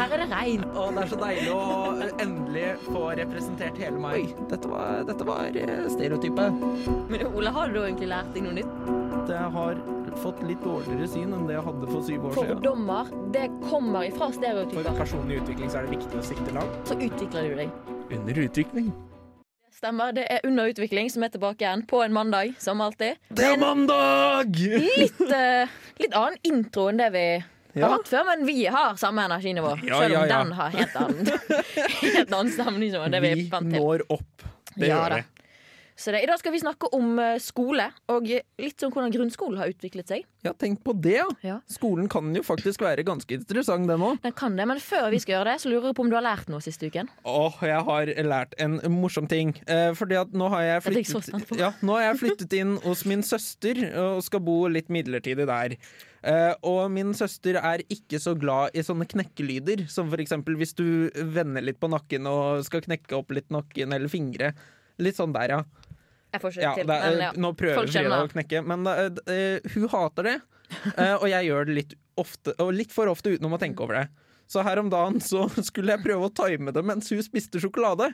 her er det regn. Og det er så deilig å eh, endelig få representert hele meg. Dette var, dette var eh, stereotypet. Men Ole, har du egentlig lært deg noe nytt? Jeg har fått litt dårligere syn enn det jeg hadde for syv år siden. Fordommer, det kommer ifra stereotyper. For personlig utvikling så er det viktig å sikte langt. Så utvikler du deg. Under utvikling. Stemmer. Det er under utvikling som er tilbake igjen på en mandag, som alltid. Det er mandag! Litt, uh, litt annen intro enn det vi har hatt før, men vi har samme energinivå. Ja, selv om ja, ja. den har helt annen, helt annen stemning vi Vi når opp. Det Ja gjør vi. Så det, I dag skal vi snakke om eh, skole, og litt om hvordan grunnskolen har utviklet seg. Ja, tenk på det, ja. Ja. Skolen kan jo faktisk være ganske interessant, den òg. Den kan det, Men før vi skal gjøre det, så lurer jeg på om du har lært noe siste uken. Åh, jeg har lært en morsom ting. Eh, fordi at nå har jeg flyttet, ja, nå har jeg flyttet inn hos min søster og skal bo litt midlertidig der. Eh, og min søster er ikke så glad i sånne knekkelyder, som eksempel hvis du vender litt på nakken og skal knekke opp litt nakken eller fingre. Litt sånn der, ja. Jeg får ja, til, det men ja. Nå prøver Frida å knekke, men uh, eh, hun hater det. Og jeg gjør det litt ofte, litt for ofte utenom å tenke over det. Så her om dagen så skulle jeg prøve å time det mens hun spiste sjokolade.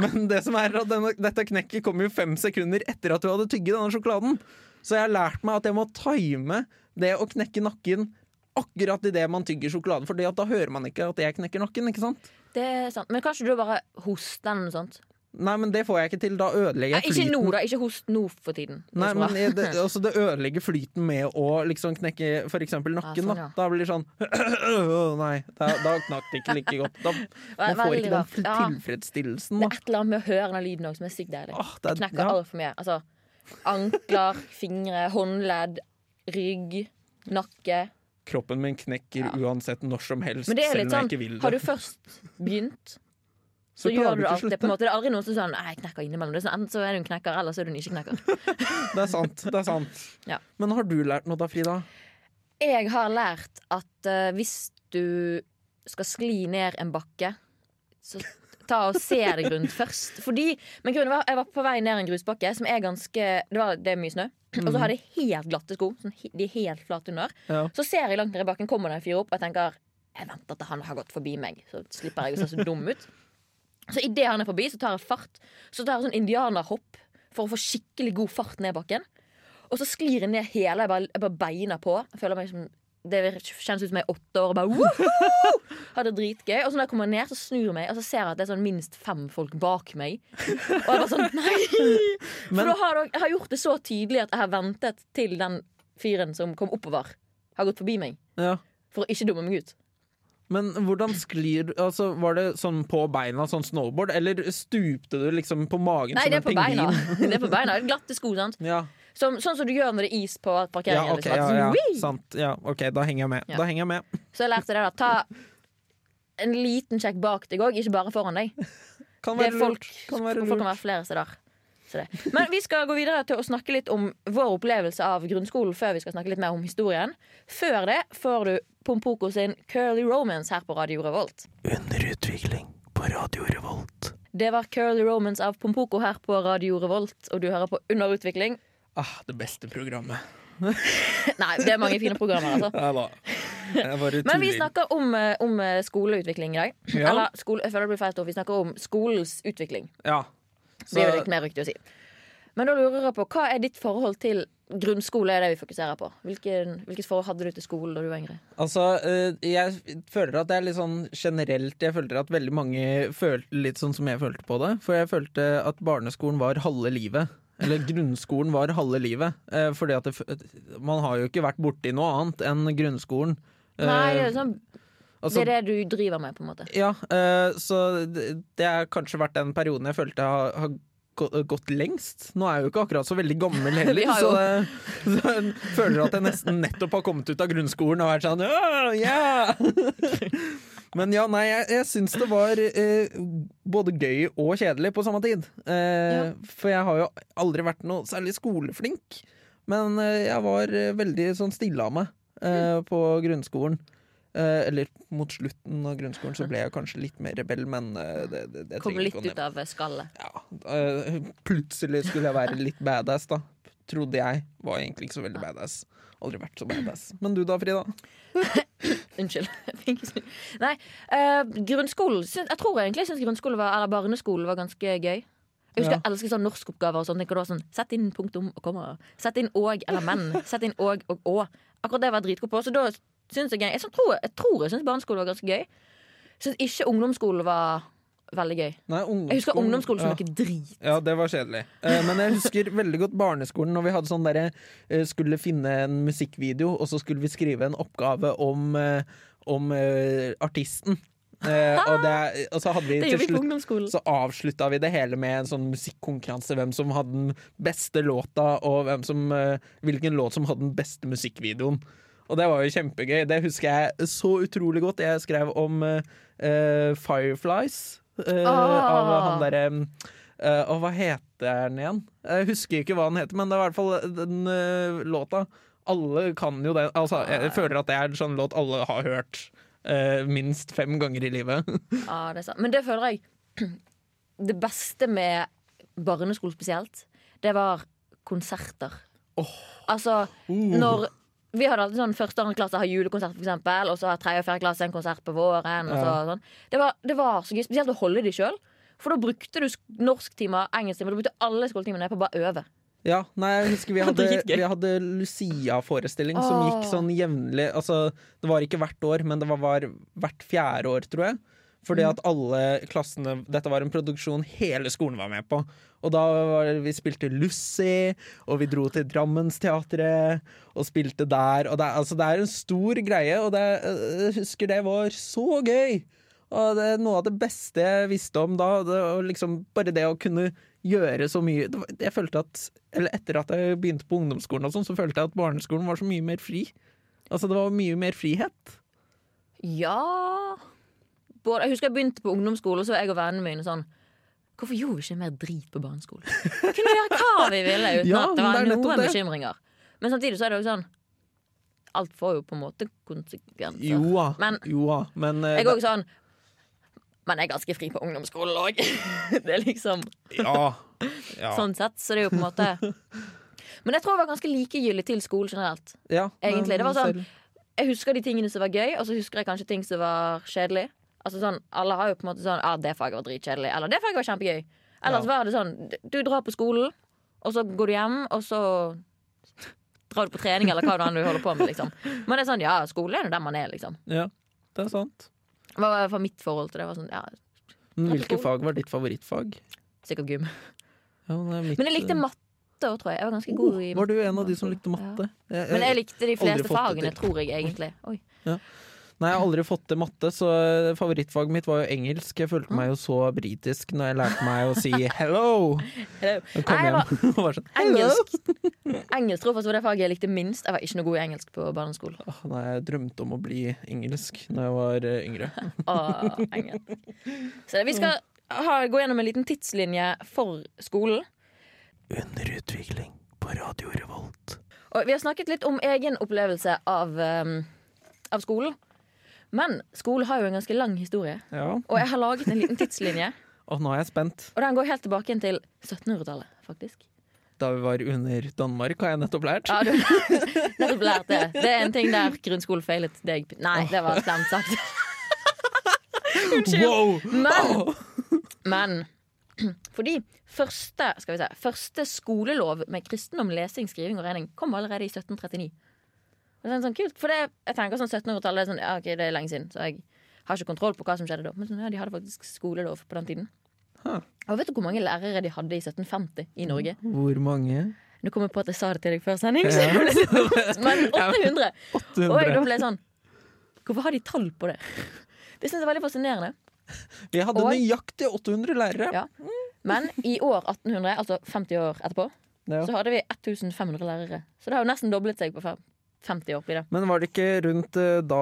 Men det som er at denne, dette knekket kom jo fem sekunder etter at hun hadde tygget denne sjokoladen. Så jeg har lært meg at jeg må time det å knekke nakken akkurat idet man tygger sjokoladen. For da hører man ikke at jeg knekker nakken. ikke sant? Det er sant. Men kanskje du bare hoster eller noe sånt? Nei, men det får jeg ikke til. Da ødelegger Nei, flyten. ikke nå, da. Ikke host nå for tiden. Nei, men det, altså det ødelegger flyten med å liksom knekke for eksempel nakken. sånn, da. ja. da blir det sånn Nei, da, da knakk det ikke like godt. Da, man får ikke den Ja. tilfredsstillelsen. Det er et eller annet med å høre den lyden òg som er sykt deilig. Ah, det er- Knekker ja. altfor mye. Altså ankler, fingre, håndledd, rygg, nakke. Kroppen min knekker Ja. uansett når som helst, Men det selv om jeg sånn ikke vil det. Har du først begynt, så, så gjør du alt det. på en måte Det er aldri noen som sier sånn, jeg knekker innimellom. Det er sånn, Enten så er du en knekker, eller så er du en ikke-knekker. Det er sant. det er sant Ja. Men har du lært noe da, Frida? Jeg har lært at uh, hvis du skal skli ned en bakke, så ta og se deg rundt først. Fordi, men grunnen var, Jeg var på vei ned en grusbakke som er ganske Det, var, det er mye snø. Og så har de helt glatte sko. Sånn, de er helt flate under. Ja. Så ser jeg langt ned i bakken, kommer det en fyr opp, og jeg tenker jeg venter til han har gått forbi meg. Så slipper jeg å se så dum ut. Så idet han er forbi, så tar jeg fart. Så tar jeg sånn indianerhopp for å få skikkelig god fart ned bakken. Og så sklir jeg ned hele. Jeg bare, jeg bare beina på. Jeg føler meg som Det kjennes ut som jeg er åtte år og bare woho! Har det dritgøy. Og så når jeg kommer ned, så snur jeg meg, og så ser jeg at det er sånn minst fem folk bak meg. Og jeg bare sånn Nei! For Men- da har jeg har gjort det så tydelig at jeg har ventet til den fyren som kom oppover, har gått forbi meg. Ja. For å ikke dumme meg ut. Men hvordan sklir du altså, Var det sånn på beina, sånn snowboard, eller stupte du liksom på magen Nei, som det en på beina. Det er på beina. Glatte sko, sant. Ja. Som, sånn som du gjør når det er is på Ja, parkeringen. ok, liksom, at ja, sånn, ja, sant. Ja, ok, da henger jeg med. Ja. Da henger jeg med. Så jeg lærte det da. Ta en liten sjekk bak deg òg, ikke bare foran deg. Kan Det være folk, lurt. Kan være folk kan være flere steder. Men vi skal gå videre til å snakke litt om vår opplevelse av grunnskolen før vi skal snakke litt mer om historien. Før det får du Pompoko sin Curly Romance her på Radio Revolt. Under utvikling på Radio Revolt. Det var Curly Romance av Pompoko her på Radio Revolt, og du hører på Under utvikling. Ah, det beste programmet. Nei, det er mange fine programmer, altså. Men vi snakker om, eh, om eh, skoleutvikling i dag. Ja. Eller skole, jeg føler det blir feil. Vi snakker om skolens utvikling. Ja. Det er jo litt mer riktig å si. Men da lurer jeg på, hva er ditt forhold til grunnskole? er det vi fokuserer på Hvilken, Hvilket forhold hadde du til skolen da du var yngre? Altså, eh, jeg føler at det er litt sånn generelt Jeg føler at veldig mange følte litt sånn som jeg følte på det. For jeg følte at barneskolen var halve livet. Eller grunnskolen var halve livet. Eh, Fordi at det, man har jo ikke vært borti noe annet enn grunnskolen. Eh, Nei, det er, sånn, altså, det er det du driver med, på en måte. Ja, uh, så det, det har kanskje vært den perioden jeg følte har, har gått lengst. Nå er jeg jo ikke akkurat så veldig gammel heller, så, det, så jeg føler at jeg nesten nettopp har kommet ut av grunnskolen og vært sånn yeah! ja! Men ja, nei, jeg, jeg syns det var eh, både gøy og kjedelig på samme tid. Eh, Ja. For jeg har jo aldri vært noe særlig skoleflink. Men eh, jeg var eh, veldig sånn stille av meg eh, på grunnskolen. Eh, eller mot slutten av grunnskolen så ble jeg kanskje litt mer rebell, men det, det, det Kom litt ut av skallet. ja, plutselig skulle jeg være litt badass, da. Trodde jeg. Var egentlig ikke så veldig badass. Aldri vært så badass. Men du da, Frida? Unnskyld. Nei, uh, grunnskolen syns- Jeg tror egentlig jeg syns grunnskole var, eller barneskolen var ganske gøy. Jeg husker Ja. jeg elsket sånn norskoppgaver og du sånn, Sett inn punktum og komma. Sett inn og eller men. Sett inn og og å. Akkurat det var jeg dritgod på. Så da syns jeg Jeg, jeg tror, jeg tror jeg syns barneskolen var ganske gøy. Syns ikke ungdomsskolen var veldig gøy. Nei, Jeg husker ungdomsskolen som ja. noe drit. Ja, det var kjedelig. Eh, men jeg husker veldig godt barneskolen når vi hadde sånn derre eh, Skulle finne en musikkvideo, og så skulle vi skrive en oppgave om, eh, om uh, artisten. Eh, og, det, og så hadde vi slutt så avslutta vi det hele med en sånn musikkonkurranse. Hvem som hadde den beste låta, og som, eh, hvilken låt som hadde den beste musikkvideoen. Og det var jo kjempegøy. Det husker jeg så utrolig godt. Jeg skrev om eh, Fireflies. Eh, Ah. Av han derre uh, Og hva heter den igjen? Jeg husker ikke hva den heter, men det er i hvert fall den uh, låta. Alle kan jo den. Altså, jeg føler at det er en sånn låt alle har hørt minst fem ganger i livet. Ja, det er sant. Men det føler jeg Det beste med barneskole spesielt, det var konserter. Altså, når vi hadde alltid sånn første og andre klasse har julekonsert, for eksempel, og så har tredje og fjerde klasse en konsert på våren. Og så, sånn. det, var, det var så gøy, spesielt å holde de sjøl. For da brukte du sk- norsktimer, engelsktimer, du brukte alle skoletimene på å bare øve. Ja, nei, jeg husker vi hadde, vi hadde Lucia-forestilling som gikk sånn jevnlig. Altså, det var ikke hvert år, men det var, var hvert fjerde år, tror jeg. Fordi Mm. at alle klassene Dette var en produksjon hele skolen var med på. Og da var det, vi spilte Lucy, og vi dro til Drammensteatret og spilte der. Og det, altså, det er en stor greie, og det, jeg husker det var så gøy. Og det er noe av det beste jeg visste om da. Det, og liksom bare det å kunne gjøre så mye det var, Jeg følte at Eller etter at jeg begynte på ungdomsskolen, og sånn, så følte jeg at barneskolen var så mye mer fri. Altså Det var mye mer frihet. Ja Både, Jeg husker jeg begynte på ungdomsskole, så var jeg og vennene mine sånn Hvorfor gjorde vi ikke mer drit på barneskolen? Vi kunne gjøre hva vi ville uten Ja, at det var det noen bekymringer. Men samtidig så er det jo sånn Alt får jo på en måte konsekvenser. Jo da. Men- jo. Men eh, Jeg er også sånn Men jeg er ganske fri på ungdomsskolen òg. Det er liksom ja, ja, sånn sett. Så det er jo på en måte Men jeg tror jeg var ganske likegyldig til skole generelt. ja, egentlig, det var sånn- Jeg husker de tingene som var gøy, og så husker jeg kanskje ting som var kjedelig. Altså sånn, Alle har jo på en måte sånn Ja, det faget var dritkjedelig. Eller det faget var kjempegøy. Ellers Ja. var det sånn Du drar på skolen, og så går du hjem, og så drar du på trening, eller hva det er du holder på med, liksom. Men det er sånn, ja, skolen er jo der man er, liksom. Ja, det er sant. Hva var for mitt forhold til det? var sånn, ja, hvilke fag var ditt favorittfag? Sikkert gym. Ja, mitt, Men jeg likte eh, matte òg, tror jeg. Jeg var ganske god i matte. Var du en av de som likte matte? Jeg- Men jeg likte de fleste fagene, tror jeg egentlig. Oi. Nei, jeg har aldri fått til matte, så favorittfaget mitt var jo engelsk. Jeg følte meg jo så britisk når jeg lærte meg å si 'hello'. Hello. Jeg kom Nei, jeg hjem var og var sånn 'hello'. engelsk. engelsk tror jeg var det faget jeg likte minst. Jeg var ikke noe god i engelsk på barneskolen. Nei, jeg drømte om å bli engelsk da jeg var eh, yngre. Åh, engelsk. Så vi skal ha, gå gjennom en liten tidslinje for skolen. Under utvikling på Radio Revolt. Og vi har snakket litt om egen opplevelse av, um, av skolen. Men skole har jo en ganske lang historie. Ja. Og jeg har laget en liten tidslinje. Og nå er jeg spent. Og den går helt tilbake til 1700-tallet, faktisk. Da vi var under Danmark, har jeg nettopp lært. Ja, du nettopp lært det. Det er en ting der grunnskolen feilet deg. Nei, det var slemt sagt. Unnskyld. Wow! Men, men fordi første, skal vi se, første skolelov med kristendom, lesing, skriving og regning kom allerede i 1739. Det er sånn kult, for det, jeg tenker sånn 1700-tallet er sånn, ja, ok, det er lenge siden, så jeg har ikke kontroll på hva som skjedde da. Men sånn, ja, de hadde faktisk skolelov på den tiden. Huh. Og vet du hvor mange lærere de hadde i 1750 i Norge? Hvor mange? Nå kom jeg på at jeg sa det til deg før sending, så ble men 800! Og jeg da 800. ble sånn Hvorfor har de tall på det? Det synes jeg er veldig fascinerende. Vi hadde Og- nøyaktig 800 lærere. Ja. Men i år 1800, altså 50 år etterpå, Ja. så hadde vi 1500 lærere. Så det har jo nesten doblet seg på fem- 50 år. blir det. Men var det ikke rundt eh, da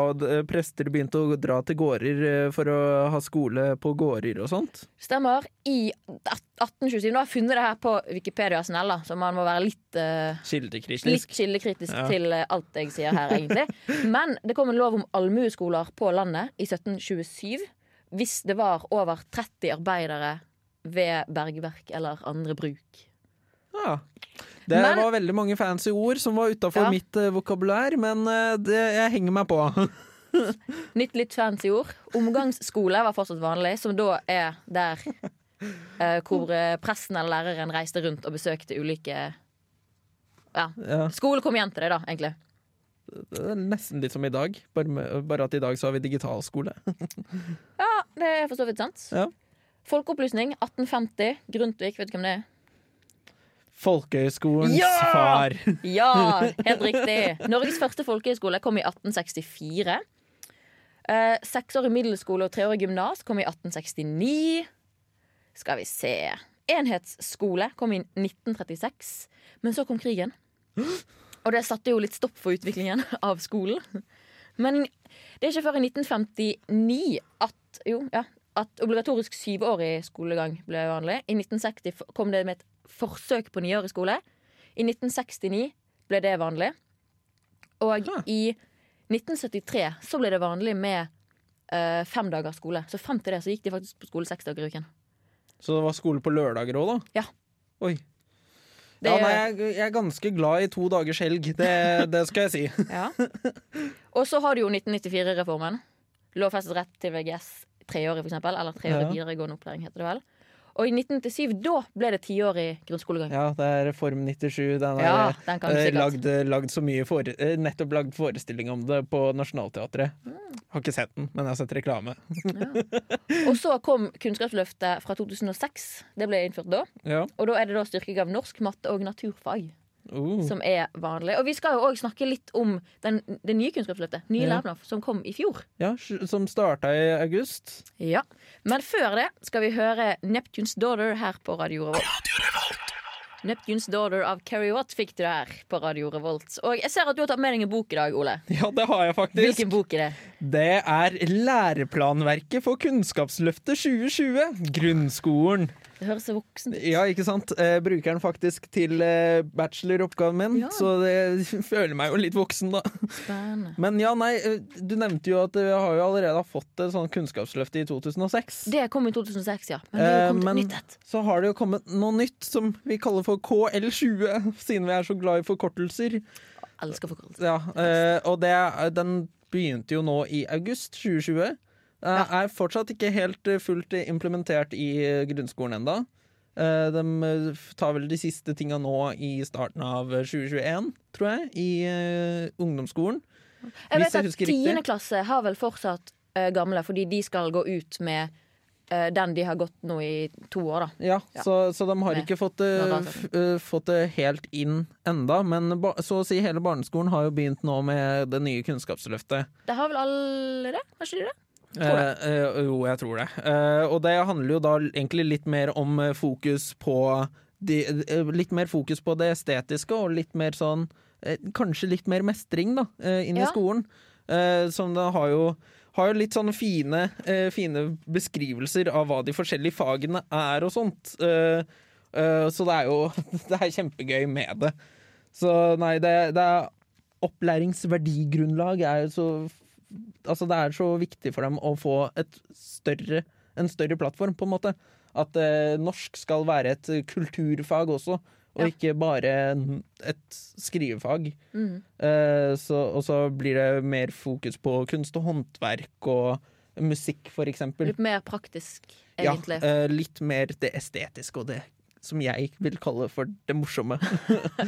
prester begynte å dra til gårder eh, for å ha skole på gårder og sånt? Stemmer. I 1827 Nå har jeg funnet det her på Wikipedia Snella, så man må være litt, eh, litt Kildekritisk. kildekritisk Ja. til alt jeg sier her, egentlig. Men det kom en lov om allmueskoler på landet i 1727 hvis det var over 30 arbeidere ved bergverk eller andre bruk. Ja. Det Men- var veldig mange fancy ord som var utafor Ja. mitt eh, vokabulær, men eh, det, jeg henger meg på. Nytt litt fancy ord. Omgangsskole var fortsatt vanlig, som da er der uh, hvor presten eller læreren reiste rundt og besøkte ulike Ja. Ja, Skole kom igjen til det, da, egentlig. det er nesten litt som i dag, bare, med, bare at i dag så har vi digitalskole. Ja, det er for så vidt sant. Ja. Folkeopplysning 1850. Grundtvig, vet du hvem det er? Folkehøyskolens Ja! far. Ja, helt riktig. Norges første folkehøyskole kom i 1864. Eh, Seksårig middelskole og treårig gymnas kom i 1869. Skal vi se Enhetsskole kom i 1936, men så kom krigen. Og det satte jo litt stopp for utviklingen av skolen. Men det er ikke før i 1959 at, jo, ja, at obligatorisk syvårig skolegang ble vanlig. I 1960 kom det med et forsøk på niårig skole. I 1969 ble det vanlig. Og Ah. i 1973 så ble det vanlig med uh, fem dagers skole. Så frem til det så gikk de faktisk på skole seks dager i uken. Så det var skole på lørdager òg, da? Ja. Oi. Det, Ja, nei, jeg, jeg er ganske glad i to dagers helg. Det, det skal jeg si. ja. Og så har du jo 1994-reformen. Lovfestet rett til VGS treårig, eksempel. Eller treårig Ja. videregående opplæring, heter det vel. Og i 1997, da ble det tiårig grunnskolegang. Ja, det er Reform 97. Den er Ja, den eh, lagd, lagd så mye fore, eh, Nettopp lagd forestilling om det på Nationaltheatret. Mm. Har ikke sett den, men jeg har sett reklame. Og så kom Kunnskapsløftet fra 2006. Det ble innført da. Ja. Og da er det da styrking av norsk, matte og naturfag Uh. som er vanlig. Og vi skal jo òg snakke litt om den, det nye Kunnskapsløftet. Nye Ja. læreplan som kom i fjor. ja, som starta i august. Ja. Men før det skal vi høre Neptunes Daughter her på Radio Revolt. Neptunes Daughter av Carrie Watt fikk du her på Radio Revolt. Og jeg ser at du har tatt med deg en bok i dag, Ole. Ja, det har jeg faktisk. Hvilken bok er det? Det er læreplanverket for Kunnskapsløftet 2020. Grunnskolen. Det høres så voksen ut. Ja, ikke sant? Eh, bruker den faktisk til eh, bacheloroppgaven min, Ja. så det føler meg jo litt voksen, da. Spennende. Men ja, nei, eh, du nevnte jo at vi har jo allerede fått et sånt kunnskapsløfte i 2006. Det kom i 2006, ja. Men det Eh, kommet men nytt så har det jo kommet noe nytt som vi kaller for KL20, siden vi er så glad i forkortelser. Jeg Elsker forkortelser. Ja, eh, og det, den begynte jo nå i august 2020. Ja. er fortsatt ikke helt eh, fullt implementert i eh, grunnskolen enda. Eh, De eh, tar vel de siste tinga nå i starten av 2021, tror jeg, i eh, ungdomsskolen. Jeg vet jeg at tiende klasse har vel fortsatt eh, gamle, fordi de skal gå ut med eh, den de har gått nå i to år, da. Ja, Ja. Så, så de har Med ikke fått eh, fått det helt inn enda, men så å si hele barneskolen har jo begynt nå med det nye kunnskapsløftet. Det har vel alle det? Har ikke de det? Eh, eh, jo, jeg tror det. Eh, og det handler jo da egentlig litt mer om eh, fokus på de, eh, Litt mer fokus på det estetiske, og litt mer sånn eh, Kanskje litt mer mestring, da, inn i Ja. skolen. Eh, som det har jo har jo litt sånne fine, fine beskrivelser av hva de forskjellige fagene er og sånt. Eh, eh, så det er jo Det er kjempegøy med det. Så nei, det, det er Opplæringsverdigrunnlag er jo så Altså det er så viktig for dem å få et større, en større plattform, på en måte. At eh, norsk skal være et kulturfag også, og Ja. ikke bare et skrivefag. Mm. Eh, så, og så blir det mer fokus på kunst og håndverk og musikk, for eksempel. Litt mer praktisk, Ja, eh, litt mer det estetiske og det som jeg vil kalle for det morsomme.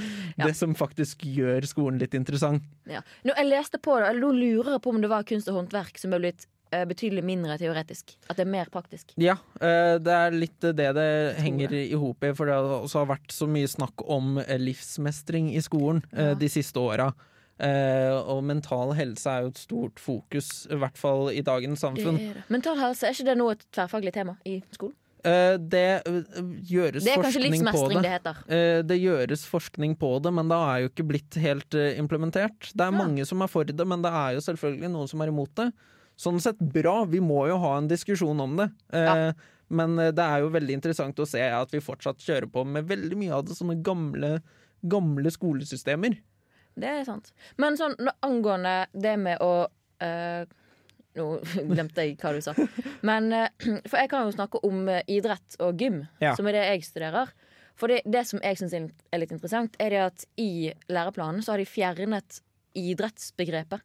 Ja. Det som faktisk gjør skolen litt interessant. Ja. Nå, jeg leste på det, eller nå lurer jeg på om det var kunst og håndverk som er blitt uh, betydelig mindre teoretisk. At det er mer praktisk. Ja, uh, det er litt det det henger i hop i, for det har også vært så mye snakk om eh, livsmestring i skolen uh, de siste åra. Uh, og mental helse er jo et stort fokus, i hvert fall i dagens Det samfunn. er det. Mental helse, er ikke det nå et tverrfaglig tema i skolen? Eh, det eh, gjøres Det forskning på det. det heter. Eh, Det gjøres forskning på det, men det er jo ikke blitt helt implementert. Det er Ja. mange som er for det, men det er jo selvfølgelig noen som er imot det. Sånn sett bra, vi må jo ha en diskusjon om det. Ja. Men det er jo veldig interessant å se at vi fortsatt kjører på med veldig mye av det sånne gamle, gamle skolesystemer. Det er sant. Men sånn angående det med å eh, Nå glemte jeg hva du sa. Men eh, For jeg kan jo snakke om eh, idrett og gym, Ja. som er det jeg studerer. For det, det som jeg syns er litt interessant, er det at i læreplanen så har de fjernet idrettsbegrepet.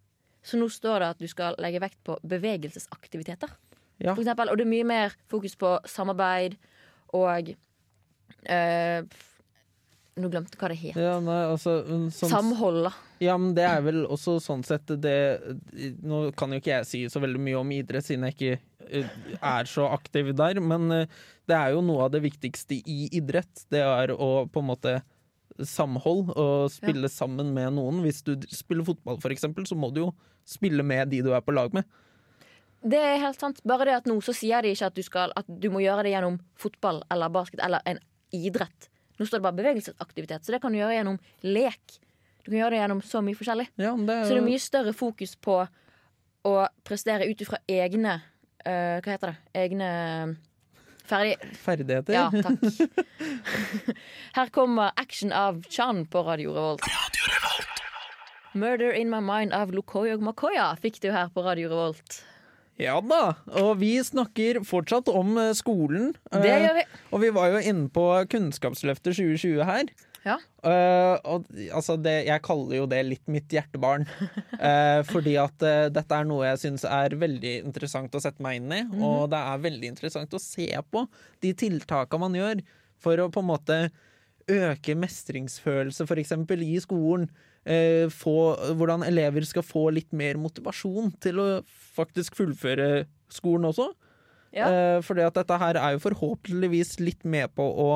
Så nå står det at du skal legge vekt på bevegelsesaktiviteter. Ja. For eksempel, og det er mye mer fokus på samarbeid og eh, Nå glemte hva det het. Ja, nei, altså, sånn, Samhold, da. ja, men det er vel også sånn sett det Nå kan jo ikke jeg si så veldig mye om idrett, siden jeg ikke eh, er så aktiv der, men eh, det er jo noe av det viktigste i idrett. Det er å på en måte samhold og spille sammen med noen. Hvis du spiller fotball, for eksempel, så må du jo spille med de du er på lag med. Det er helt sant. Bare det at nå så sier de ikke at du, skal, at du må gjøre det gjennom fotball eller basket eller en idrett. Nå står det bare bevegelsesaktivitet, så det kan du gjøre gjennom lek. Du kan gjøre det gjennom så mye forskjellig. Ja, det er Så det er mye større fokus på å prestere ut ifra egne uh, Hva heter det? Egne ferdig... ferdigheter. Ja, takk. Her kommer action av Chan på Radio Revolt. Murder in my mind av Lukoyog Makoya fikk du her på Radio Revolt. Ja da, og vi snakker fortsatt om eh, skolen. Det Eh, gjør vi. Og vi var jo inne på Kunnskapsløftet 2020 her. Ja. Uh, og altså det, jeg kaller jo det litt mitt hjertebarn. uh, fordi at uh, dette er noe jeg syns er veldig interessant å sette meg inn i. Og det er veldig interessant å se på de tiltaka man gjør for å på en måte øke mestringsfølelse, eksempel, i skolen. Eh, få, hvordan elever skal få litt mer motivasjon til å faktisk fullføre skolen også. Ja. Eh, at dette her er jo forhåpentligvis litt med på å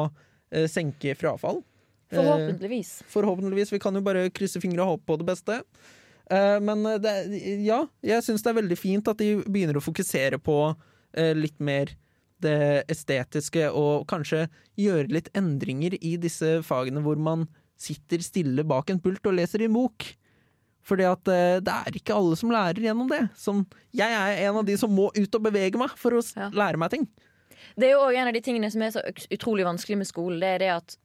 eh, senke frafall. Eh, Forhåpentligvis. forhåpentligvis. Vi kan jo bare krysse fingre og håpe på det beste. Eh, men eh, det, ja, jeg syns det er veldig fint at de begynner å fokusere på litt mer det estetiske, og kanskje gjøre litt endringer i disse fagene hvor man sitter stille bak en pult og leser i en bok. Fordi at eh, det er ikke alle som lærer gjennom det. Som, jeg er en av de som må ut og bevege meg for å Ja. lære meg ting. Det er jo òg en av de tingene som er så utrolig vanskelig med skolen. Det er det at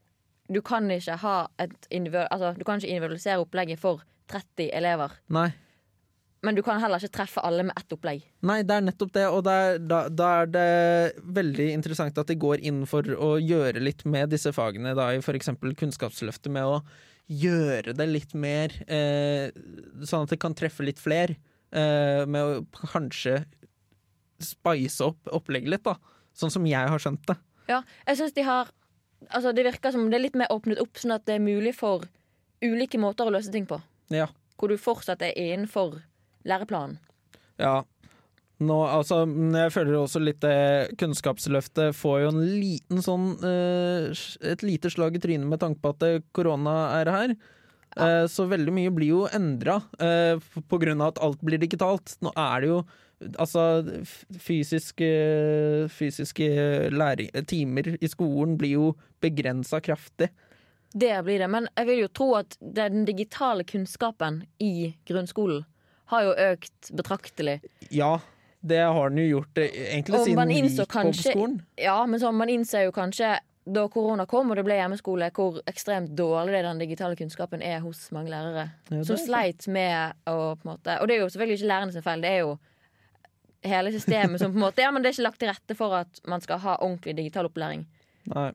du kan ikke ha altså, du kan ikke individualisere opplegget for 30 elever. Nei. Men du kan heller ikke treffe alle med ett opplegg. Nei, det er nettopp det, og det er, da, da er det veldig interessant at de går inn for å gjøre litt med disse fagene, da, i f.eks. Kunnskapsløftet, med å gjøre det litt mer eh, Sånn at det kan treffe litt flere. Eh, med å kanskje spice opp opplegget litt, da. Sånn som jeg har skjønt det. Ja, jeg synes de har Altså Det virker som det er litt mer åpnet opp, sånn at det er mulig for ulike måter å løse ting på. Ja. Hvor du fortsatt er innenfor læreplanen. Ja. Nå, altså, jeg føler også litt det Kunnskapsløftet får jo en liten sånn eh, Et lite slag i trynet med tanke på at eh, korona er her. Eh, så veldig mye blir jo endra eh, på grunn av at alt blir digitalt. Nå er det jo Altså, fysiske, fysiske læring, timer i skolen blir jo begrensa kraftig. Det blir det. Men jeg vil jo tro at den digitale kunnskapen i grunnskolen har jo økt betraktelig. Ja, det har den jo gjort eh, egentlig Og siden vi gikk på kanskje- skolen. Ja, men så man innser jo kanskje da korona kom og det ble hjemmeskole, hvor ekstremt dårlig den digitale kunnskapen er hos mange lærere. Ja, som sleit med å på en måte Og det er jo selvfølgelig ikke lærerne sin feil, det er jo hele systemet som på en måte Ja, men det er ikke lagt til rette for at man skal ha ordentlig digital opplæring. Nei.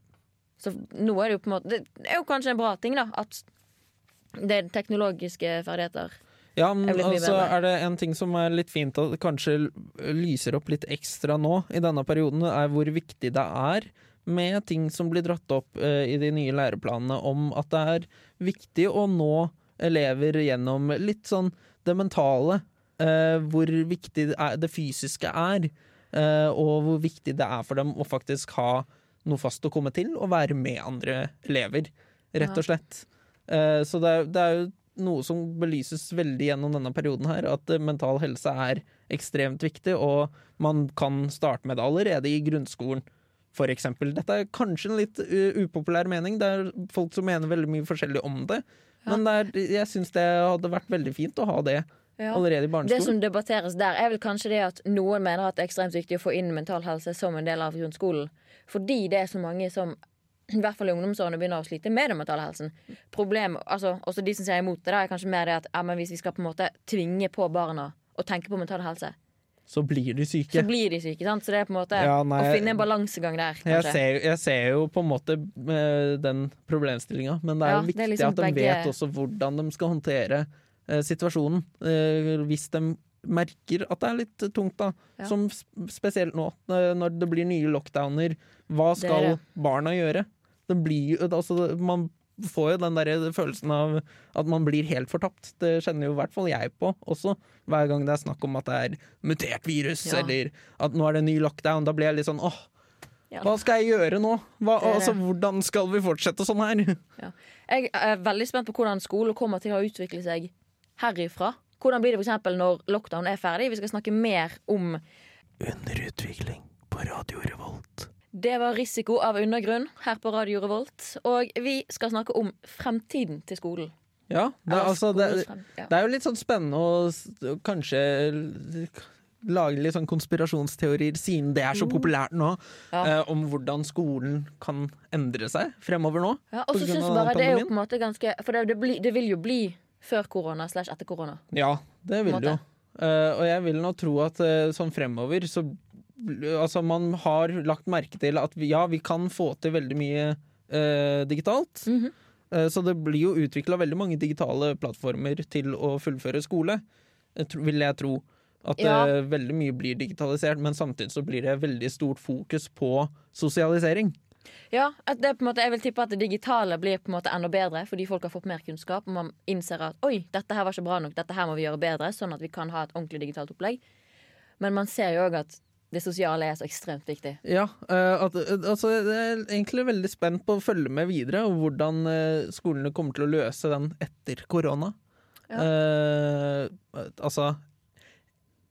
Så nå er det jo på en måte Det er jo kanskje en bra ting, da, at det er teknologiske ferdigheter. Ja, men så altså er det en ting som er litt fint at kanskje lyser opp litt ekstra nå i denne perioden, er hvor viktig det er med ting som blir dratt opp uh, i de nye læreplanene om at det er viktig å nå elever gjennom litt sånn det mentale. Uh, hvor viktig det, er, det fysiske er, Uh, og hvor viktig det er for dem å faktisk ha noe fast å komme til og være med andre elever, rett og slett. Så det er, det er jo noe som belyses veldig gjennom denne perioden her, at eh, mental helse er ekstremt viktig, og man kan starte med det allerede i grunnskolen. For eksempel. Dette er kanskje en litt uh, upopulær mening, det er folk som mener veldig mye forskjellig om det. Ja. Men det er, jeg syns det hadde vært veldig fint å ha det Ja. allerede i barneskolen. Det som debatteres der, er vel kanskje det at noen mener at det er ekstremt viktig å få inn mental helse som en del av grunnskolen. Fordi det er så mange som i hvert fall i ungdomsårene begynner å slite med den mentale helsen. Problem, altså, også de som sier imot det, da, er kanskje mer det at ja, men hvis vi skal på en måte tvinge på barna å tenke på mental helse, Så blir de syke. så blir de syke. sant? Så det er på en måte Ja, nei, å finne en balansegang der, Jeg ser, jeg ser jo på en måte eh, den problemstillinga, men det er Ja, jo viktig er liksom at de begge- vet også hvordan de skal håndtere eh, situasjonen. Eh, hvis de merker at det er litt tungt, da. Ja. Som spesielt nå, eh, når det blir nye lockdowner. Hva Det skal det. barna gjøre? Det blir jo altså, Man får jo den der følelsen av at man blir helt fortapt. Det kjenner jo i hvert fall jeg på også, hver gang det er snakk om at det er mutert virus, Ja. eller at nå er det ny lockdown. Da blir jeg litt sånn åh, Ja. hva skal jeg gjøre nå? Hva, Det altså, hvordan skal vi fortsette sånn her? Jeg er veldig spent på hvordan skolen kommer til å utvikle seg herifra. Hvordan blir det eksempel når lockdown er ferdig? Vi skal snakke mer om Underutvikling på Radio Revolt. Det var risiko av undergrunn her på Radio Revolt. Og vi skal snakke om fremtiden til skolen. Ja, det, er altså, det, det er jo litt sånn spennende å kanskje lage litt sånn konspirasjonsteorier, siden det er så populært nå, Ja. eh, om hvordan skolen kan endre seg fremover nå. Ja, og så synes jeg bare det er jo på en måte ganske For det, det, bli, det vil jo bli før korona slash etter korona. Ja, det vil det jo. Eh, og jeg vil nå tro at eh, sånn fremover så Altså, man har lagt merke til at ja, vi kan få til veldig mye eh, digitalt. Mhm. Eh, Så det blir jo utvikla veldig mange digitale plattformer til å fullføre skole, vil jeg tro. At Ja. eh, veldig mye blir digitalisert, men samtidig så blir det veldig stort fokus på sosialisering. Ja, måte, Jeg vil tippe at det digitale blir på en måte enda bedre fordi folk har fått mer kunnskap. Og man innser at oi, dette her var ikke bra nok, dette her må vi gjøre bedre. Sånn at vi kan ha et ordentlig digitalt opplegg. Men man ser jo òg at det sosiale er så ekstremt viktig. Ja, eh, at, eh, altså, jeg er egentlig veldig spent på å følge med videre, og hvordan eh, skolene kommer til å løse den etter korona. Eh, altså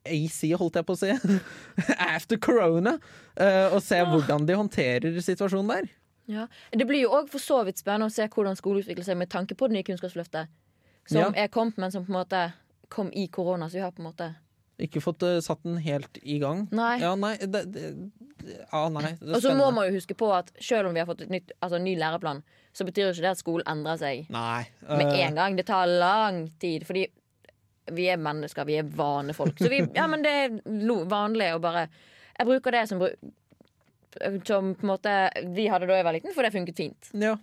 AC, holdt jeg på å si. After corona. Uh, og se hvordan de håndterer situasjonen der. Ja. Det blir jo òg for så vidt spennende å se hvordan skolen utvikler seg med tanke på det nye Kunnskapsløftet. Som Ja. er kommet, men som på en måte kom i korona. Så vi har på en måte Ikke fått uh, satt den helt i gang. Nei. Ja, nei, det, det, ja, nei, det Og så må man jo huske på at selv om vi har fått et nytt, altså, ny læreplan, så betyr ikke det at skolen endrer seg Nei. med eh, en gang. Det tar lang tid. Fordi vi er mennesker, vi er vanefolk. Så vi, ja, men det er vanlig å bare Jeg bruker det som, som på en måte vi hadde da jeg var liten, for det funket fint. ja.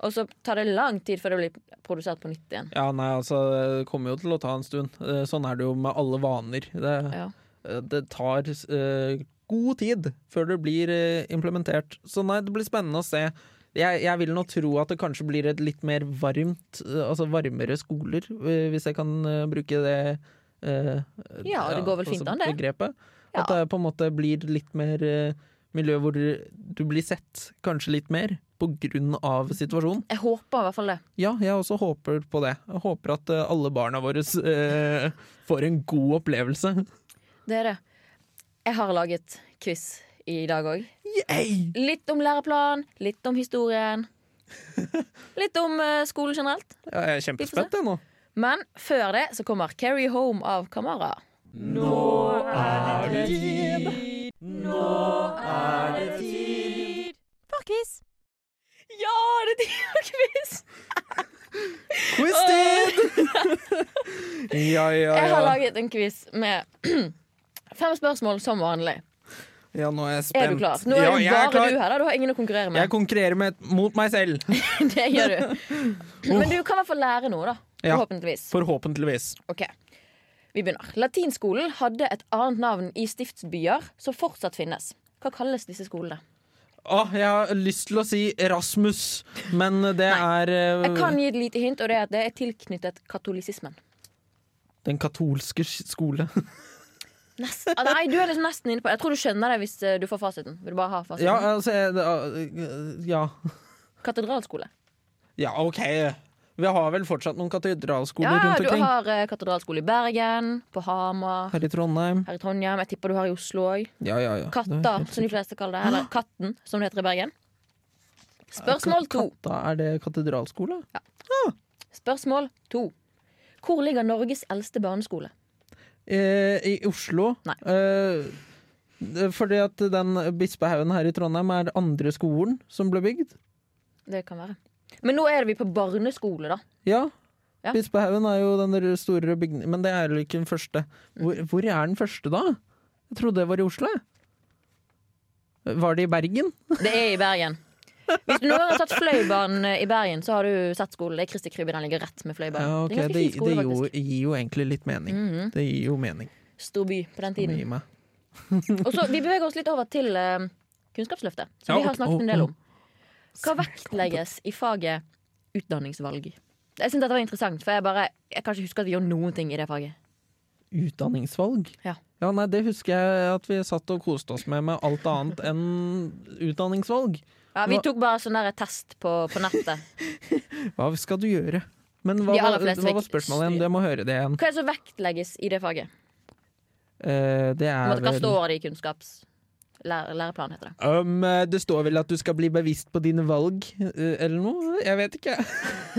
Og så tar det lang tid før det blir produsert på nytt igjen. ja, nei, altså Det kommer jo til å ta en stund. Eh, Sånn er det jo med alle vaner. Det, Ja. eh, det tar uh, god tid før det blir implementert. Så nei, det blir spennende å se. Jeg, jeg vil nå tro at det kanskje blir et litt mer varmt, altså varmere skoler, hvis jeg kan bruke det eh, Ja, det går vel fint an, det. Begrepet. Ja. At det på en måte blir litt mer miljø hvor du blir sett kanskje litt mer av situasjonen. Jeg håper i hvert fall det. Ja, jeg også håper på det. Jeg håper at eh, alle barna våre eh, får en god opplevelse. Det er det. Jeg har laget quiz i dag òg. Litt om læreplan, litt om historien. Litt om eh, skolen generelt. Ja, jeg er kjempespent jeg nå. Men før det så kommer Carry Home av Kamara. det quiz. Ja, det er tid for quiz! Quiz-tid! ja, ja, Jeg har laget en quiz med fem spørsmål som vanlig. Ja, nå er jeg spent. Er du klar? Nå er ja, jeg er bare du her. da Du har ingen å konkurrere med. Jeg konkurrerer med, mot meg selv. Det gjør du. Men du kan i hvert fall lære noe, da. Ja. Forhåpentligvis. Forhåpentligvis. Ok, Vi begynner. Latinskolen hadde et annet navn i stiftsbyer som fortsatt finnes. Hva kalles disse skolene? Åh, jeg har lyst til å si Rasmus, men det er uh, Jeg kan gi et lite hint, og det er at det er tilknyttet katolisismen. Den katolske skole. Nest, ah, nei, du er liksom nesten inne på Jeg tror du skjønner det hvis eh, du får fasiten. Vil du bare ha fasiten? ja, altså ah, ja. Katedralskole. ja, OK. Vi har vel fortsatt noen katedralskoler Ja, rundt du har eh, katedralskole i Bergen, på Hamar, Her i Trondheim. her i Trondheim. Jeg tipper du har i Oslo òg. Ja, ja, ja. Katta, som de fleste kaller det. Eller Katten, som det heter i Bergen. Spørsmål to. Katta, er det katedralskole? Spørsmål to. Hvor ligger Norges eldste barneskole? Eh, I Oslo. Nei. Eh, fordi at den Bispehaugen her i Trondheim er andre skolen som ble bygd. Det kan være. Men nå er vi på barneskole, da. Ja. Ja. Bispehaugen er jo den store bygningen Men det er jo ikke den første. Hvor, hvor er den første, da? Jeg trodde det var i Oslo. Var det i Bergen? Det er i Bergen. Hvis du nå har tatt Fløibanen i Bergen, så har du sett skolen. Det er Kristi Krybbe, den ligger rett med Fløibanen. Ja, okay. Det skole, det jo, gir jo egentlig litt mening. Mhm. Det gir jo mening. Stor by på den tiden. Og så, Vi beveger oss litt over til uh, Kunnskapsløftet, som Ja, vi har snakket en del om. Hva vektlegges i faget utdanningsvalg? Jeg synes dette var interessant, for jeg bare Jeg kan ikke huske at vi gjorde noen ting i det faget. Utdanningsvalg? Ja. ja. nei, det husker jeg at vi satt og koste oss med med alt annet enn utdanningsvalg. Ja, Vi tok bare sånn test på, på nettet. Hva skal du gjøre? Men hva, hva, hva var spørsmålet igjen? Du må høre det igjen. Hva er det som vektlegges i det faget? Uh, det er hva står det i kunnskaps... Lære, læreplan, heter det. um, eh, Det står vel at du skal bli bevisst på dine valg, eh, eller noe? Jeg vet ikke.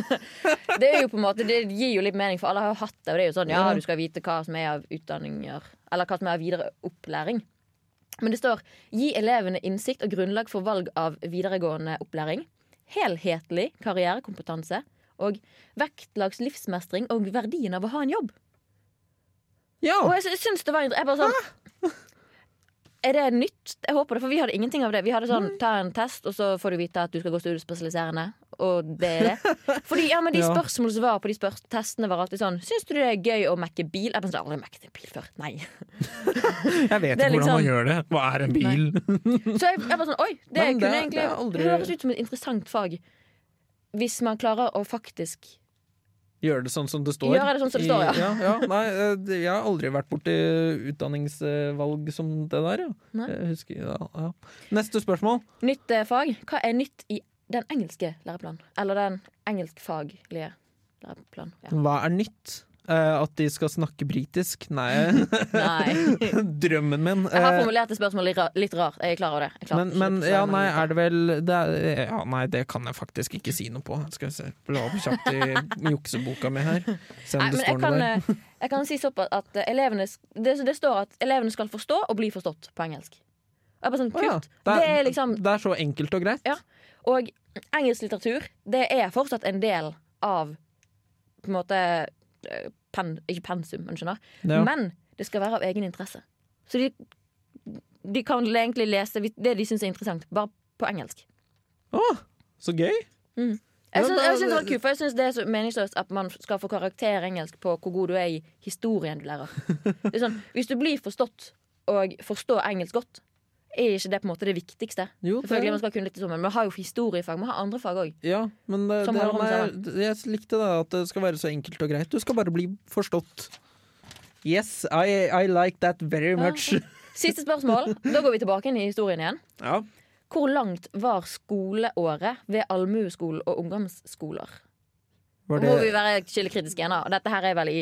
Det er jo på en måte, det gir jo litt mening, for alle har jo hatt det. Og det er jo sånn, ja, du skal vite hva som er av utdanninger Eller hva som er av videre opplæring. Men det står 'gi elevene innsikt og grunnlag for valg av videregående opplæring'. Helhetlig karrierekompetanse. Og vektlags livsmestring og verdien av å ha en jobb. Ja! Og jeg, sy- syns det var interessant. jeg bare sånn Er det nytt? Jeg håper det, for vi hadde ingenting av det. Vi hadde sånn, Ta en test, og så får du vite at du skal gå studiespesialiserende. Og det er det. Fordi, ja, men De Ja. spørsmålene som var på de spørs testene, var alltid sånn Syns du det er gøy å mekke bil? Jeg sånn, aldri mekket en bil før. Nei. Jeg vet ikke hvordan man liksom- gjør det. Hva er en bil? Så jeg, jeg bare sånn Oi, det det- kunne egentlig det aldri- høres ut som et interessant fag. Hvis man klarer å faktisk Gjør det sånn som det står? Gjøre det sånn som det står, ja. I, ja, ja nei, eh, jeg har aldri vært borti utdanningsvalg som det der. Ja. Jeg husker, ja, ja. Neste spørsmål. Nytt eh, fag. Hva er nytt i den engelske læreplanen? Eller den engelskfaglige læreplanen? Hva er nytt? Eh, at de skal snakke britisk? Nei. Nei. Drømmen min. Jeg har Eh, formulert det spørsmålet litt, ra- litt rart. Jeg er klar over det. Jeg men, men ja, nei, er det vel det er, Ja, nei, det kan jeg faktisk ikke si noe på. Skal vi se. Bla opp kjapt i jukseboka mi her. Se om Nei, det står noe kan, der. eh, jeg kan si såpass at eh, elevene det, det står at elevene skal forstå og bli forstått på engelsk. Er sånn, oh, ja, kult. Det er liksom det er så enkelt og greit. Ja. Og engelsk litteratur, det er fortsatt en del av på en måte eh, pen, Ikke pensum, men skjønner. Ja. Men det skal være av egen interesse. Så de, de kan egentlig lese det de syns er interessant, bare på engelsk. Å, så gøy! Syns, jeg syns det var kult, for jeg syns det er så meningsløst at man skal få karakter engelsk på hvor god du er i historien du lærer. Det er sånn, hvis du blir forstått og forstår engelsk godt, er ikke det på en måte det viktigste. Jo, det- Selvfølgelig man skal kunne litt sånn, men Vi har jo historiefag, vi har andre fag òg. Ja, men det, Som det, om nei, jeg likte det at det skal være så enkelt og greit. Du skal bare bli forstått. Yes, I, I like that very much. Siste spørsmål. Da går vi tilbake inn i historien igjen. Ja. Hvor langt var skoleåret ved allmueskolen og ungdomsskoler? Var, det... må vi være kildekritiske igjen. da. Dette her er vel i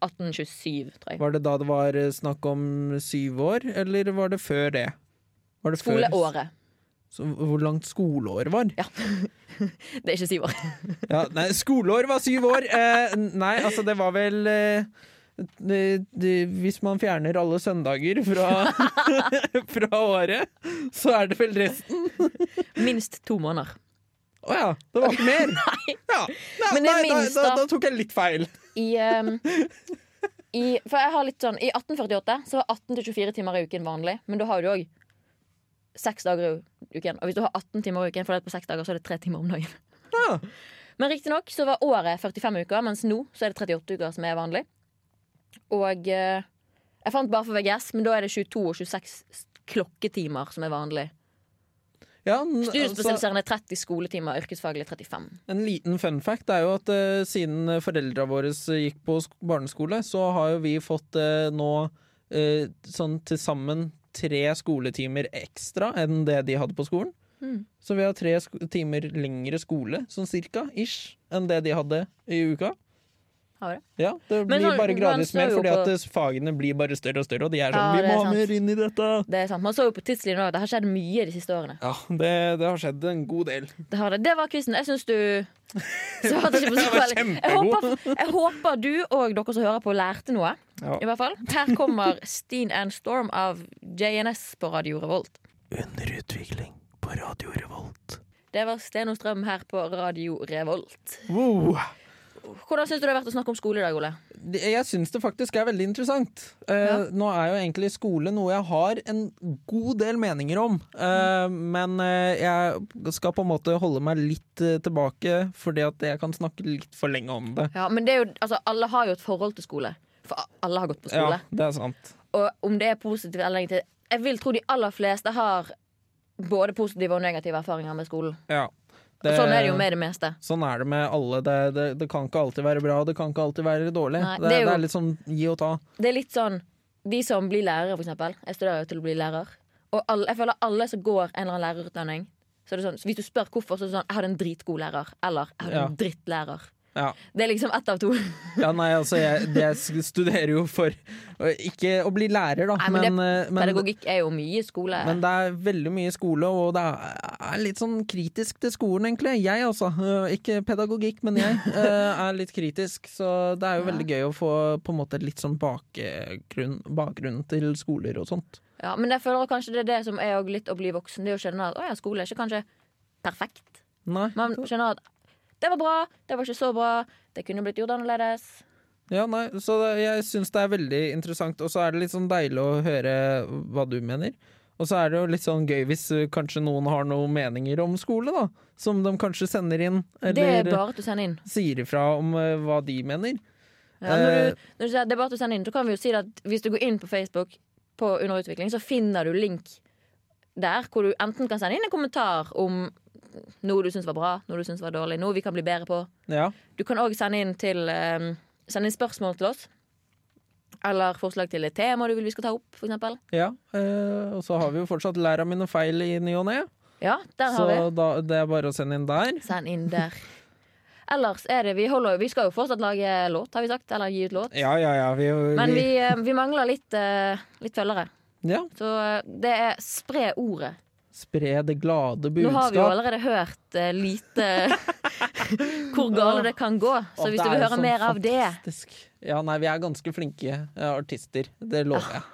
1827, tror jeg. var det da det var eh, snakk om syv år, eller var det før det? Var det før- Skoleåret. Så, hvor langt skoleåret var? Ja. Det er ikke syv år. Ja, nei, skoleår var syv år! Eh, nei, altså det var vel eh, det, det, Hvis man fjerner alle søndager fra, fra året, så er det vel resten. Minst to måneder. Å ja, det var ikke mer? Ja. Nei, er nei, da- minst, da, da. da tok jeg litt feil. I, um, i, for jeg har litt sånn I 1848 så var 18 24 timer i uken vanlig, men da har du òg seks dager i uken. Og hvis du har 18 timer i uken fordelt på seks dager, så er det tre timer om dagen. Ja. Men riktignok så var året 45 uker, mens nå så er det 38 uker som er vanlig. Og eh, jeg fant bare for VGS, men da er det 22 og 26 klokketimer som er vanlig. Ja, altså, Studiespesialiserende er 30 skoletimer, yrkesfaglig 35. en liten fun fact er jo at uh, siden foreldra våre gikk på barneskole, så har jo vi fått uh, nå uh, sånn til sammen tre skoletimer ekstra enn det de hadde på skolen. Mm. Så vi har tre timer lengre skole, sånn cirka, ish, enn det de hadde i uka. Har det? Ja, det blir sånn, bare gradvis mer, fordi på- at eh, fagene blir bare større og større, og de er sånn Ja, Vi må ha mer inn i dette! Det er sant. Man så jo på tidslinjen òg. det har skjedd mye de siste årene. Ja, det, det har skjedd en god del. Det, har det. det var quizen. Jeg syns du svarte ikke på så veldig. Jeg håper, jeg håper du og dere som hører på, lærte noe. Ja. I hvert fall. Her kommer Steen and Storm av JNS på Radio Revolt. Under utvikling på Radio Revolt. Det var Sten og Strøm her på Radio Revolt. Wow. Hvordan syns du det har vært å snakke om skole i dag, Ole? Jeg syns det faktisk er veldig interessant. Eh, Ja. Nå er jo egentlig skole noe jeg har en god del meninger om. Eh, men eh, jeg skal på en måte holde meg litt tilbake, fordi at jeg kan snakke litt for lenge om det. Ja, men det er jo, altså, alle har jo et forhold til skole. For alle har gått på skole. Ja, det er sant. Og om det er positivt eller negativt Jeg vil tro de aller fleste har både positive og negative erfaringer med skolen. Ja. Og sånn er det jo med det meste. Sånn er det med alle. Det, det, det kan ikke alltid være bra, det kan ikke alltid være dårlig. Nei, det, det er det, er litt sånn gi og ta. Det er litt sånn De som blir lærere, for eksempel. Jeg studerer jo til å bli lærer. Og alle, jeg føler alle som går en eller annen lærerutdanning så er det sånn, så Hvis du spør hvorfor, så er det sånn Jeg hadde en dritgod lærer. Eller jeg hadde Ja. en drittlærer. Ja. Det er liksom ett av to. Ja, nei, altså, jeg, det jeg studerer jo for Ikke å bli lærer, da, Nei, men men, eh, men, Pedagogikk er jo mye skole. men det er veldig mye skole, og det er litt sånn kritisk til skolen, egentlig. Jeg, altså. Eh, Ikke pedagogikk, men jeg eh, er litt kritisk. Så det er jo veldig gøy å få på en måte litt sånn bakgrunn, bakgrunn til skoler og sånt. Ja, men jeg føler kanskje det er det som er litt å bli voksen. Det er å skjønne at å ja, skole er ikke kanskje perfekt. Nei. Man skjønner at det var bra, det var ikke så bra, det kunne blitt gjort annerledes. Ja, nei, så jeg syns det er veldig interessant, og så er det litt sånn deilig å høre hva du mener. Og så er det jo litt sånn gøy hvis eh, kanskje noen har noen meninger om skole, da. Som de kanskje sender inn, Det er eller inn. sier ifra om uh, hva de mener. Ja, når, Eh, du, når du sier det er bare å sende inn, så kan vi jo si at hvis du går inn på Facebook på Underutvikling, så finner du link der hvor du enten kan sende inn en kommentar om noe du syns var bra, noe du syns var dårlig, noe vi kan bli bedre på. Ja. Du kan òg sende inn eh, Sende inn spørsmål til oss. Eller forslag til et tema du vil vi skal ta opp, eksempel. ja. eh, og så har vi jo fortsatt læra mine feil i ny og ne, Ja, der så har vi. da, det er bare å sende inn der. Send inn der. Ellers er det Vi, holder, vi skal jo fortsatt lage låt, har vi sagt. Eller gi ut låt. Ja, ja, ja. Vi, Men vi, vi, eh, mangler litt, eh, litt følgere. ja. Så eh, det er spre ordet. Spre det glade budskap. Nå har vi jo allerede hørt uh, lite hvor gale det kan gå. Så hvis du vil høre sånn mer av det. Ja, nei, vi er ganske flinke uh, artister. Det lover jeg.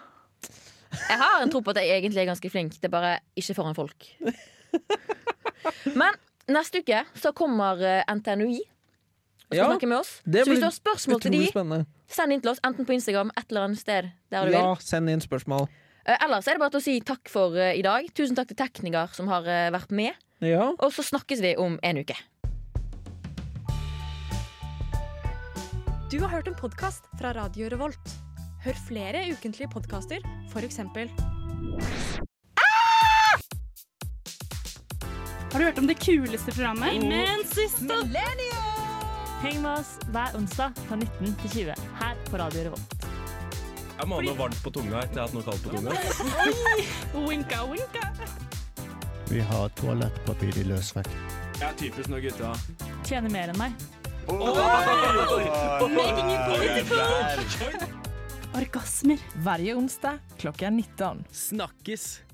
Jeg har en tro på at jeg egentlig er ganske flink, det er bare ikke foran folk. Men neste uke så kommer eh, NTNUI og skal Ja, snakke med oss. det Så hvis blir du har spørsmål til de, spennende. send inn til oss, enten på Instagram, et eller annet sted Ja, send inn spørsmål. Eh, Ellers er det bare til å si takk for eh, i dag. Tusen takk til tekniker som har eh, vært med. Ja. Og så snakkes vi om en uke. Du har hørt en podkast fra Radio Revolt. Hør flere ukentlige podkaster, f.eks. Har du hørt om det kuleste programmet? Men siste Heng med oss hver onsdag fra 19 til 20 her på Radio Revolt. Jeg må ha noe varmt på tunga etter jeg har hatt noe kaldt på tunga. Winka, winka. Vi har toalettpapir i løsvekt. Jeg er typisk når gutta Tjener mer enn meg. Orgasmer. Hver onsdag klokka 19. Snakkes!